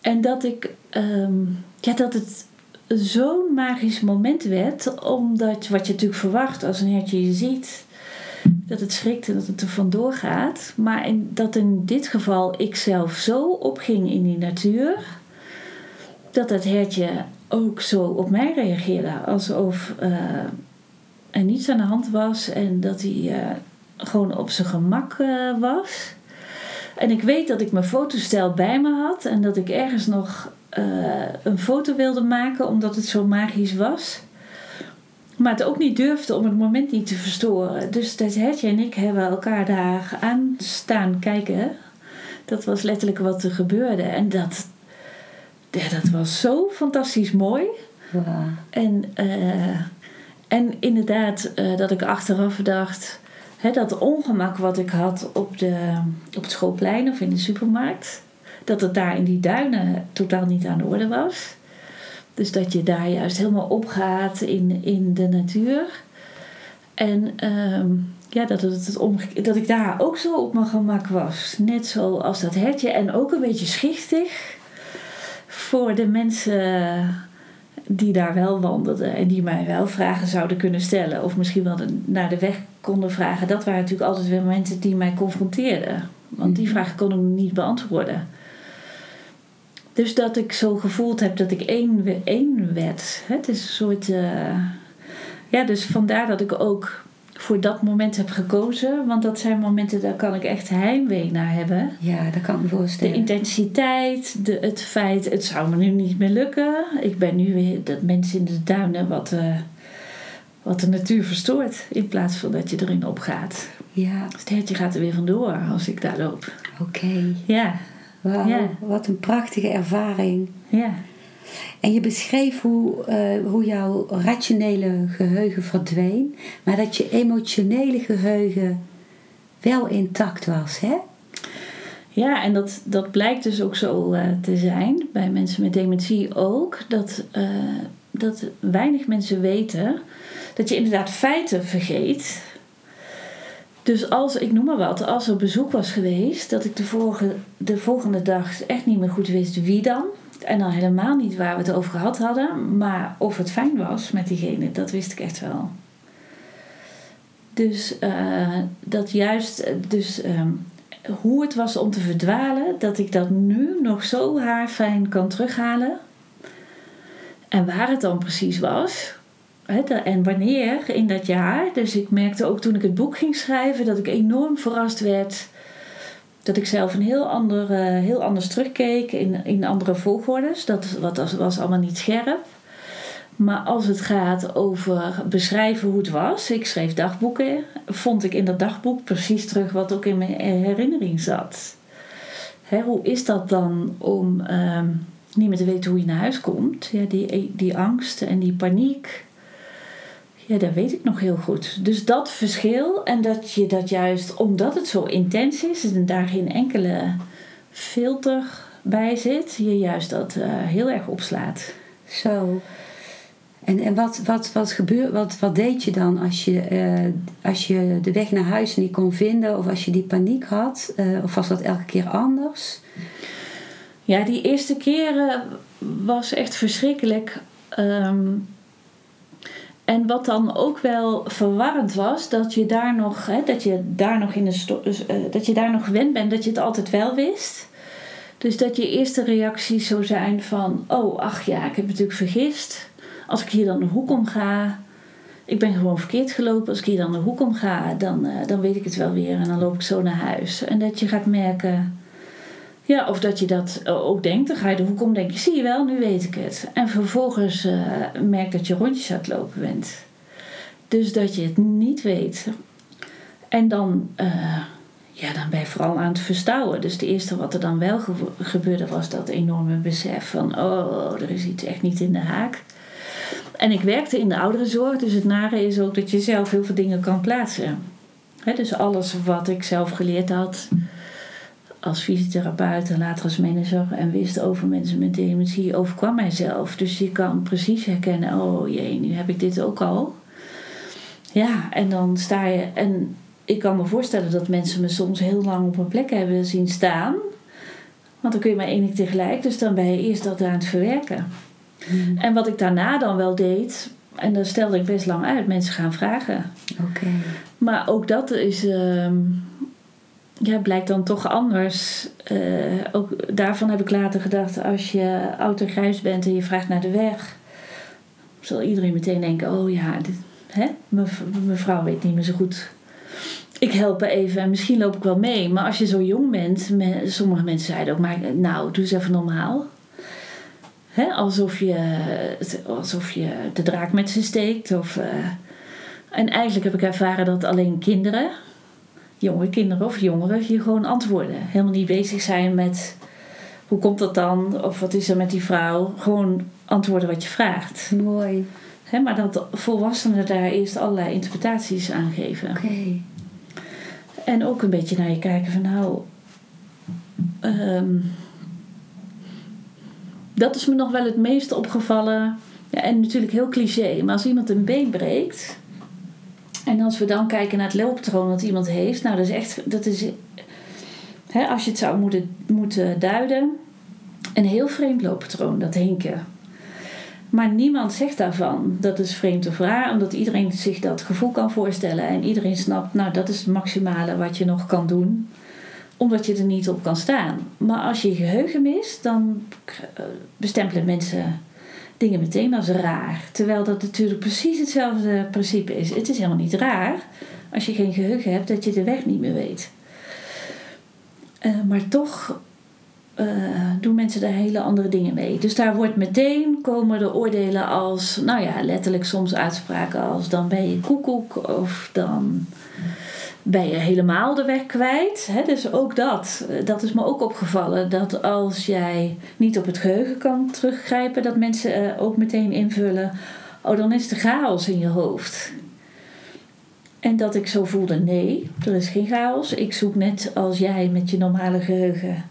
En dat ik... ehm, ja, dat het zo'n magisch moment werd. Omdat wat je natuurlijk verwacht als een hertje je ziet... Dat het schrikt en dat het er vandoor gaat. Maar in, dat in dit geval ik zelf zo opging in die natuur. Dat het hertje ook zo op mij reageerde. Alsof eh, er niets aan de hand was. En dat hij eh, gewoon op zijn gemak eh, was. En ik weet dat ik mijn fotostel bij me had. En dat ik ergens nog een foto wilde maken. Omdat het zo magisch was. Maar het ook niet durfde om het moment niet te verstoren. Dus dat hertje en ik hebben elkaar daar aan staan kijken. Dat was letterlijk wat er gebeurde. En dat, ja, dat was zo fantastisch mooi. En, eh, en inderdaad, eh, dat ik achteraf dacht... Hè, dat ongemak wat ik had op, de, op het schoolplein of in de supermarkt... dat het daar in die duinen totaal niet aan de orde was. Dus dat je daar juist helemaal opgaat in, in de natuur. En ehm, ja, dat, het, het omge- dat ik daar ook zo op mijn gemak was. Net zoals dat hertje. En ook een beetje schichtig voor de mensen die daar wel wandelden. En die mij wel vragen zouden kunnen stellen. Of misschien wel de- naar de weg konden vragen. Dat waren natuurlijk altijd weer momenten die mij confronteerden. Want die vragen kon ik niet beantwoorden. Dus dat ik zo gevoeld heb dat ik één, één werd. Het is een soort. eh, ja, dus vandaar dat ik ook voor dat moment heb gekozen. Want dat zijn momenten, daar kan ik echt heimwee naar hebben. Ja, dat kan ik me De voorstellen. intensiteit, de, het feit, het zou me nu niet meer lukken. Ik ben nu weer dat mensen in de duinen wat, eh, wat de natuur verstoort. In plaats van dat je erin opgaat. Ja, Dus het hertje gaat er weer vandoor als ik daar loop. oké. Ja, Wauw, Ja. wat een prachtige ervaring. ja. En je beschreef hoe, eh, hoe jouw rationele geheugen verdween, maar dat je emotionele geheugen wel intact was, hè? Ja, en dat, dat blijkt dus ook zo eh, te zijn bij mensen met dementie ook. Dat, eh, dat weinig mensen weten dat je inderdaad feiten vergeet. Dus als, ik noem maar wat, als er bezoek was geweest, dat ik de, vorige, de volgende dag echt niet meer goed wist wie dan. En dan helemaal niet waar we het over gehad hadden. Maar of het fijn was met diegene, dat wist ik echt wel. Dus eh, dat juist, dus ehm, hoe het was om te verdwalen, dat ik dat nu nog zo haarfijn kan terughalen. En waar het dan precies was, en wanneer in dat jaar. Dus ik merkte ook toen ik het boek ging schrijven dat ik enorm verrast werd. Dat ik zelf een heel, ander, heel anders terugkeek in, in andere volgordes. Dat was, was allemaal niet scherp. Maar als het gaat over beschrijven hoe het was, ik schreef dagboeken, vond ik in dat dagboek precies terug wat ook in mijn herinnering zat. Hè, hoe is dat dan om ehm, niet meer te weten hoe je naar huis komt? Ja, die, die angst en die paniek, ja, dat weet ik nog heel goed. Dus dat verschil en dat je dat juist omdat het zo intens is en daar geen enkele filter bij zit, je juist dat uh, heel erg opslaat. Zo. En, en wat, wat, wat, gebeur, wat, wat deed je dan als je, uh, als je de weg naar huis niet kon vinden of als je die paniek had? Uh, of was dat elke keer anders? Ja, die eerste keren was echt verschrikkelijk. Um, en wat dan ook wel verwarrend was, dat je daar nog, hè, dat je daar nog in de uh, dat je daar nog gewend bent, dat je het altijd wel wist. Dus dat je eerste reacties zo zijn van, oh ach ja, ik heb natuurlijk vergist als ik hier dan de hoek om ga, ik ben gewoon verkeerd gelopen. Als ik hier dan de hoek om ga, dan, uh, dan weet ik het wel weer en dan loop ik zo naar huis. En dat je gaat merken, ja, of dat je dat eh, ook denkt, dan ga je de hoek om, denk je, zie je wel, nu weet ik het. En vervolgens uh, merk dat je rondjes aan het lopen bent. Dus dat je het niet weet. En dan, ja, dan ben je vooral aan het verstouwen. Dus het eerste wat er dan wel gebeurde was dat enorme besef van, oh, er is iets echt niet in de haak. En ik werkte in de ouderenzorg, dus het nare is ook dat je zelf heel veel dingen kan plaatsen. dus alles wat ik zelf geleerd had als fysiotherapeut en later als manager en wist over mensen met dementie, overkwam mijzelf. Dus je kan precies herkennen: oh jee, nu heb ik dit ook al. Ja, en dan sta je. En ik kan me voorstellen dat mensen me soms heel lang op een plek hebben zien staan. Want dan kun je maar één ding tegelijk, dus dan ben je eerst dat aan het verwerken. Hmm. En wat ik daarna dan wel deed, en dat stelde ik best lang uit, mensen gaan vragen. Oké. Maar ook dat is, uh, ja, blijkt dan toch anders. Uh, ook daarvan heb ik later gedacht, als je oud grijs bent en je vraagt naar de weg, zal iedereen meteen denken: oh ja, dit, hè? mevrouw weet niet meer zo goed ik help even en misschien loop ik wel mee. Maar als je zo jong bent, sommige mensen zeiden ook maar, nou, doe eens even normaal alsof, je, alsof je de draak met ze steekt. Of, uh, en eigenlijk heb ik ervaren dat alleen kinderen, jonge kinderen of jongeren, je gewoon antwoorden. Helemaal niet bezig zijn met hoe komt dat dan? Of wat is er met die vrouw? Gewoon antwoorden wat je vraagt. Mooi. maar dat volwassenen daar eerst allerlei interpretaties aan geven. Oké. En ook een beetje naar je kijken van nou. Um, dat is me nog wel het meest opgevallen. Ja, en natuurlijk heel cliché, maar als iemand een been breekt. En als we dan kijken naar het looppatroon dat iemand heeft, nou dat is echt, dat is, hè, als je het zou moeten, moeten duiden, een heel vreemd looppatroon, dat hinken. Maar niemand zegt daarvan dat is vreemd of raar, omdat iedereen zich dat gevoel kan voorstellen en iedereen snapt, nou dat is het maximale wat je nog kan doen omdat je er niet op kan staan. Maar als je je geheugen mist, dan eh, bestempelen mensen dingen meteen als raar. Terwijl dat natuurlijk precies hetzelfde principe is. Het is helemaal niet raar als je geen geheugen hebt dat je de weg niet meer weet. Uh, maar toch uh, doen mensen daar hele andere dingen mee. Dus daar wordt meteen komen de oordelen als, nou ja, letterlijk soms uitspraken als dan ben je koekoek of dan ben je helemaal de weg kwijt. Hè? Dus ook dat, eh, dat is me ook opgevallen. Dat als jij niet op het geheugen kan teruggrijpen, dat mensen uh, ook meteen invullen. Oh, dan is er chaos in je hoofd. En dat ik zo voelde, nee, er is geen chaos. Ik zoek net als jij met je normale geheugen.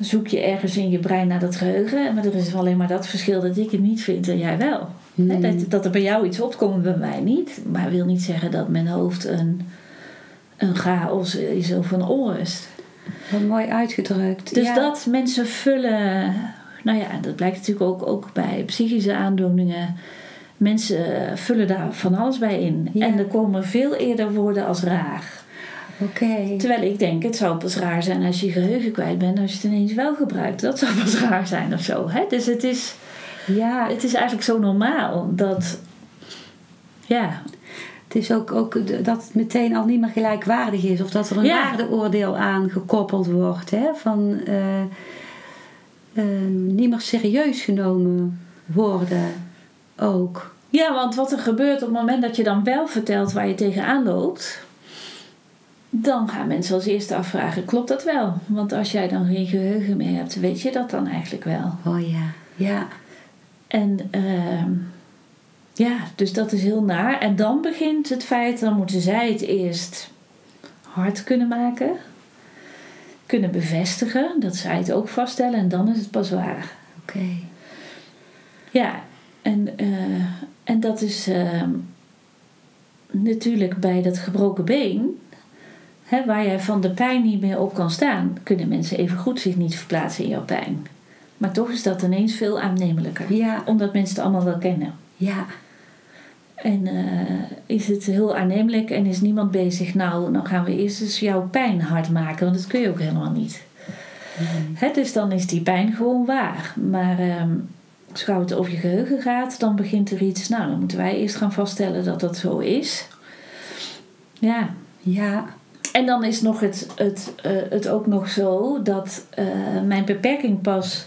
Zoek je ergens in je brein naar dat geheugen. Maar er is alleen maar dat verschil dat ik het niet vind en jij wel. Hmm. Dat, dat er bij jou iets opkomt, bij mij niet. Maar wil niet zeggen dat mijn hoofd een een chaos is of een onrust. Wat mooi uitgedrukt. Dus dat mensen vullen, nou ja, dat blijkt natuurlijk ook, ook bij psychische aandoeningen. Mensen vullen daar van alles bij in. En er komen veel eerder woorden als raar. Oké. Terwijl ik denk, het zou pas raar zijn als je je geheugen kwijt bent, als je het ineens wel gebruikt. Dat zou pas raar zijn of zo. Hè? Dus het is, ja. het is eigenlijk zo normaal dat Ja. Het is ook, ook dat het meteen al niet meer gelijkwaardig is. Of dat er een Ja. waardeoordeel aan gekoppeld wordt. Hè? Van eh, niet meer serieus genomen worden ook. Ja, want wat er gebeurt op het moment dat je dan wel vertelt waar je tegenaan loopt, dan gaan mensen als eerste afvragen: klopt dat wel? Want als jij dan geen geheugen meer hebt, weet je dat dan eigenlijk wel? Oh ja, ja. En ehm, ja, dus dat is heel naar. En dan begint het feit, dan moeten zij het eerst hard kunnen maken, kunnen bevestigen, dat zij het ook vaststellen en dan is het pas waar. Oké. Ja, en, eh, en dat is ehm, natuurlijk bij dat gebroken been, hè, waar jij van de pijn niet meer op kan staan, kunnen mensen even goed zich niet verplaatsen in jouw pijn. Maar toch is dat ineens veel aannemelijker, Ja, omdat mensen het allemaal wel kennen. ja, En eh, is het heel aannemelijk en is niemand bezig, nou, dan gaan we eerst eens jouw pijn hard maken, want dat kun je ook helemaal niet. Hè, dus dan is die pijn gewoon waar. Maar ehm als het over je geheugen gaat, dan begint er iets. Nou, dan moeten wij eerst gaan vaststellen dat dat zo is. Ja. ja, En dan is nog het, het, eh, het ook nog zo dat eh, mijn beperking pas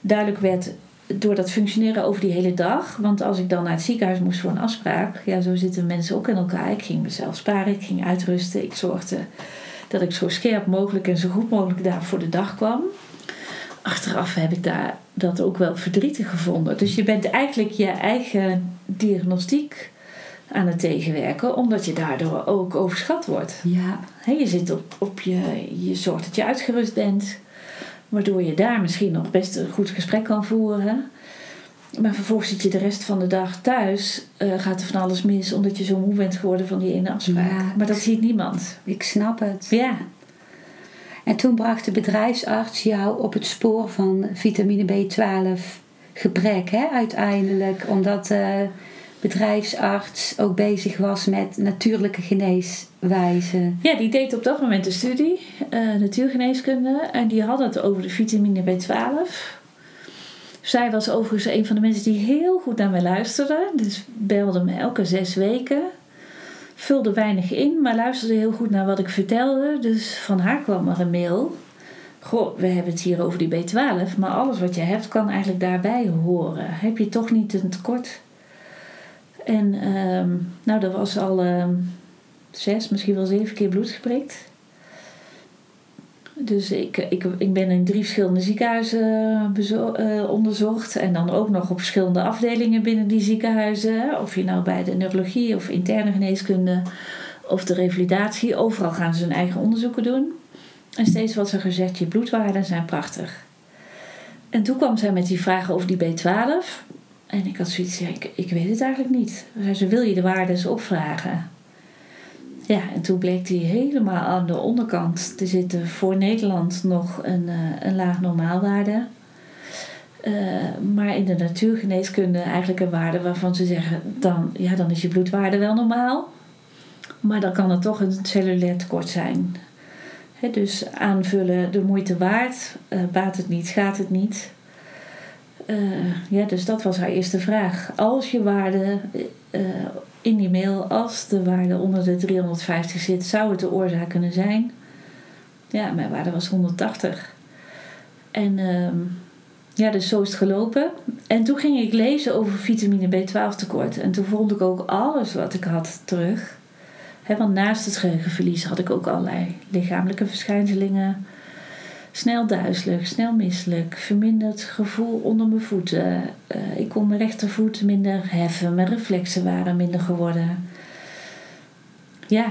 duidelijk werd door dat functioneren over die hele dag. Want als ik dan naar het ziekenhuis moest voor een afspraak, ja, zo zitten mensen ook in elkaar. Ik ging mezelf sparen, ik ging uitrusten, ik zorgde dat ik zo scherp mogelijk en zo goed mogelijk daar voor de dag kwam. Achteraf heb ik daar dat ook wel verdrietig gevonden. Dus je bent eigenlijk je eigen diagnostiek aan het tegenwerken, omdat je daardoor ook overschat wordt. ja, je zit op, op je, je zorgt dat je uitgerust bent, waardoor je daar misschien nog best een goed gesprek kan voeren. Maar vervolgens zit je de rest van de dag thuis, eh, gaat er van alles mis omdat je zo moe bent geworden van die ene afspraak. Ja. Maar dat ziet niemand. ik snap het. Ja, En toen bracht de bedrijfsarts jou op het spoor van vitamine B12 gebrek, hè, uiteindelijk. Omdat de bedrijfsarts ook bezig was met natuurlijke geneeswijzen. Ja, die deed op dat moment de studie, eh, natuurgeneeskunde. En die had het over de vitamine B12. Zij was overigens een van de mensen die heel goed naar mij luisterde. Dus belde me elke zes weken. Vulde weinig in, maar luisterde heel goed naar wat ik vertelde. Dus van haar kwam er een mail. Goh, we hebben het hier over die B12, maar alles wat je hebt kan eigenlijk daarbij horen. Heb je toch niet een tekort? En ehm, nou, dat was al ehm, zes, misschien wel zeven keer bloed geprikt. Dus ik, ik, ik ben in drie verschillende ziekenhuizen eh, onderzocht. En dan ook nog op verschillende afdelingen binnen die ziekenhuizen. Of je nou bij de neurologie of interne geneeskunde of de revalidatie. Overal gaan ze hun eigen onderzoeken doen. En steeds was er gezegd, je bloedwaarden zijn prachtig. En toen kwam zij met die vragen over die B12. En ik had zoiets, ja, ik, weet het eigenlijk niet. Ze, wil je de waarden eens opvragen? Ja, en toen bleek die helemaal aan de onderkant te zitten voor Nederland nog een, eh, een laag normaalwaarde. Eh, maar in de natuurgeneeskunde eigenlijk een waarde waarvan ze zeggen, dan, ja, dan is je bloedwaarde wel normaal. Maar dan kan er toch een cellulair tekort zijn. Hè, dus aanvullen de moeite waard, eh, baat het niet, gaat het niet. Eh, ja, dus dat was haar eerste vraag. Als je waarde eh, in die mail, als de waarde onder de 350 zit, zou het de oorzaak kunnen zijn. Ja, mijn waarde was 180. En ehm, ja, dus zo is het gelopen. En toen ging ik lezen over vitamine B12 tekort. En toen vond ik ook alles wat ik had terug. Hè, want naast het geheugenverlies had ik ook allerlei lichamelijke verschijnselingen. Snel duizelig, snel misselijk, verminderd gevoel onder mijn voeten. Eh, ik kon mijn rechtervoet minder heffen, mijn reflexen waren minder geworden. Ja,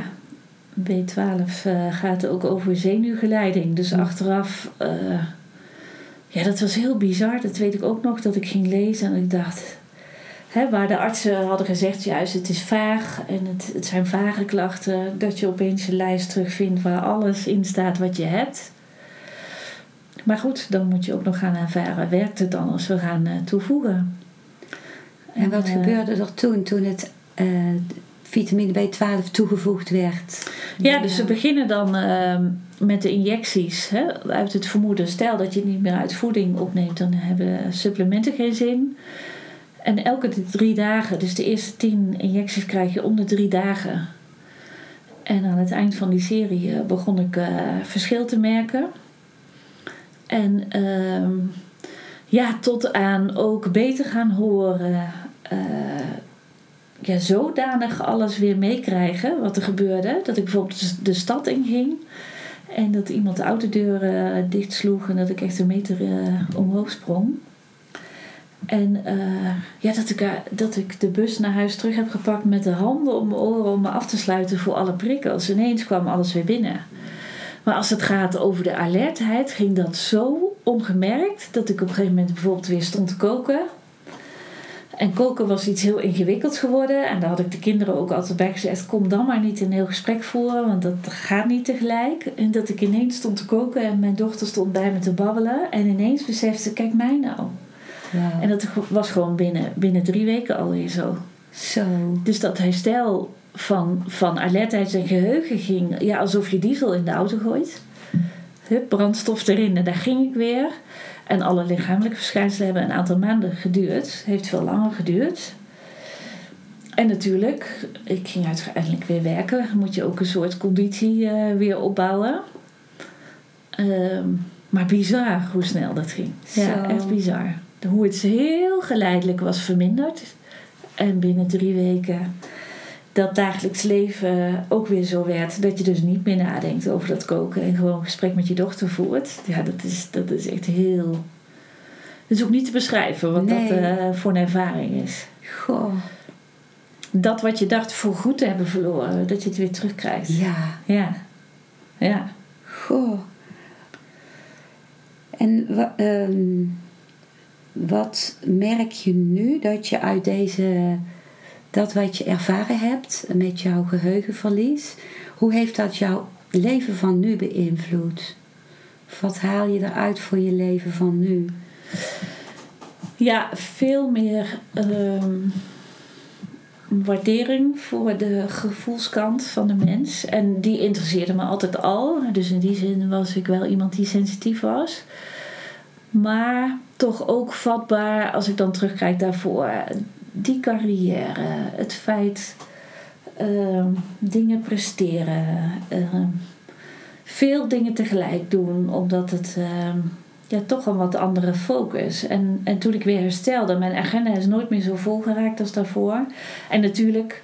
B12 eh, gaat ook over zenuwgeleiding. Dus achteraf, eh, ja, dat was heel bizar. Dat weet ik ook nog, dat ik ging lezen en ik dacht... Hè, waar de artsen hadden gezegd, juist het is vaag en het, het zijn vage klachten. Dat je opeens een lijst terugvindt waar alles in staat wat je hebt. Maar goed, dan moet je ook nog gaan ervaren. Werkt het dan als we gaan eh, toevoegen? En wat eh, gebeurde er toen, toen het eh, vitamine B12 toegevoegd werd? Ja, dus ze beginnen dan ehm, met de injecties. Hè, uit het vermoeden, stel dat je het niet meer uit voeding opneemt, dan hebben supplementen geen zin. En elke drie dagen, dus de eerste tien injecties krijg je om de drie dagen. En aan het eind van die serie begon ik verschil te merken. En uh, ja, tot aan ook beter gaan horen. Uh, ja, zodanig alles weer meekrijgen wat er gebeurde. Dat ik bijvoorbeeld de stad inging. En dat iemand de autodeur uh, dichtsloeg en dat ik echt een meter omhoog sprong. En uh, ja, dat ik, dat ik de bus naar huis terug heb gepakt met de handen om mijn oren om me af te sluiten voor alle prikkels. Ineens kwam alles weer binnen. Maar als het gaat over de alertheid, ging dat zo ongemerkt dat ik op een gegeven moment bijvoorbeeld weer stond te koken. En koken was iets heel ingewikkelds geworden. En daar had ik de kinderen ook altijd bij gezegd: kom dan maar niet een heel gesprek voeren, want dat gaat niet tegelijk. En dat ik ineens stond te koken en mijn dochter stond bij me te babbelen. En ineens besefte: kijk mij nou. En dat was gewoon binnen, binnen drie weken alweer zo. Zo. Dus dat herstel van, van alertheid en geheugen ging ja, alsof je diesel in de auto gooit. Hup, brandstof erin en daar ging ik weer. En alle lichamelijke verschijnselen hebben een aantal maanden geduurd. Heeft veel langer geduurd. En natuurlijk, ik ging uiteindelijk weer werken. Moet je ook een soort conditie uh, weer opbouwen. Uh, maar bizar hoe snel dat ging. Ja, echt bizar hoe het heel geleidelijk was verminderd. En binnen drie weken dat dagelijks leven ook weer zo werd. Dat je dus niet meer nadenkt over dat koken en gewoon een gesprek met je dochter voert. Ja, dat is, dat is echt heel. Het is ook niet te beschrijven wat dat uh, voor een ervaring is. Goh. Dat wat je dacht voor goed te hebben verloren, dat je het weer terugkrijgt. Ja. Ja. Ja. Goh. En um, wat merk je nu dat je uit deze, dat wat je ervaren hebt met jouw geheugenverlies, hoe heeft dat jouw leven van nu beïnvloed? Wat haal je eruit voor je leven van nu? Ja, veel meer ehm, waardering voor de gevoelskant van de mens. En die interesseerde me altijd al. Dus in die zin was ik wel iemand die sensitief was. Maar toch ook vatbaar als ik dan terugkijk daarvoor. Die carrière, het feit uh, dingen presteren, uh, veel dingen tegelijk doen, omdat het uh, ja, toch een wat andere focus. En, en toen ik weer herstelde, mijn agenda is nooit meer zo vol geraakt als daarvoor. En natuurlijk.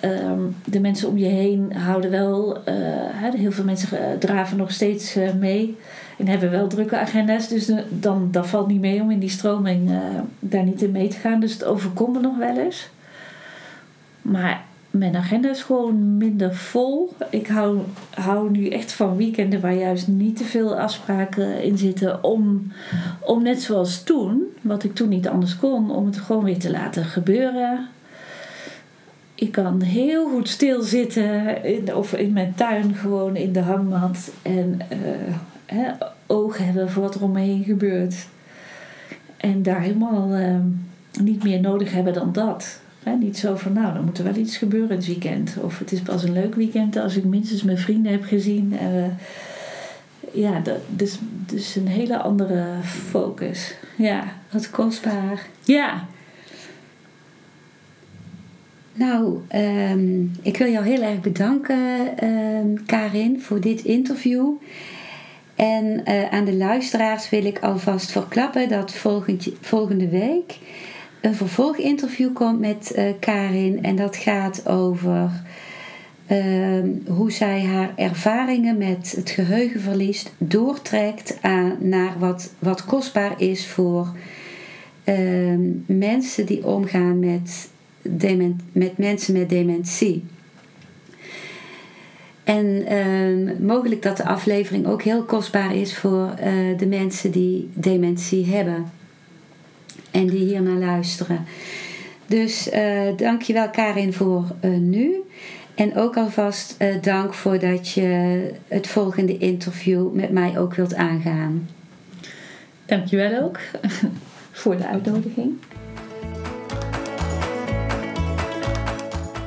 Ehm, de mensen om je heen houden wel, eh, heel veel mensen draven nog steeds mee en hebben wel drukke agenda's. Dus dan, dat valt niet mee om in die stroming uh, daar niet in mee te gaan. Dus het overkomt me nog wel eens. Maar mijn agenda is gewoon minder vol. Ik hou, hou nu echt van weekenden waar juist niet te veel afspraken in zitten. Om, om net zoals toen, wat ik toen niet anders kon, om het gewoon weer te laten gebeuren. Ik kan heel goed stilzitten in, of in mijn tuin gewoon in de hangmat. En uh, hè, oog hebben voor wat er omheen gebeurt. En daar helemaal ehm, niet meer nodig hebben dan dat. Hè, niet zo van, nou, dan moet er wel iets gebeuren het weekend. Of het is pas een leuk weekend als ik minstens mijn vrienden heb gezien. Uh, ja, dat, dus, dus een hele andere focus. Ja. Wat kostbaar. Ja. Nou, um, ik wil jou heel erg bedanken, um, Karin, voor dit interview. En uh, aan de luisteraars wil ik alvast verklappen dat volgend, volgende week een vervolginterview komt met uh, Karin. En dat gaat over uh, hoe zij haar ervaringen met het geheugenverlies doortrekt aan, naar wat, wat kostbaar is voor ehm, mensen die omgaan met, dement, met mensen met dementie. En ehm, mogelijk dat de aflevering ook heel kostbaar is voor uh, de mensen die dementie hebben. En die hier naar luisteren. Dus uh, dankjewel Karin voor uh, nu. En ook alvast dank voor dat je het volgende interview met mij ook wilt aangaan. Dankjewel ook voor de uitnodiging.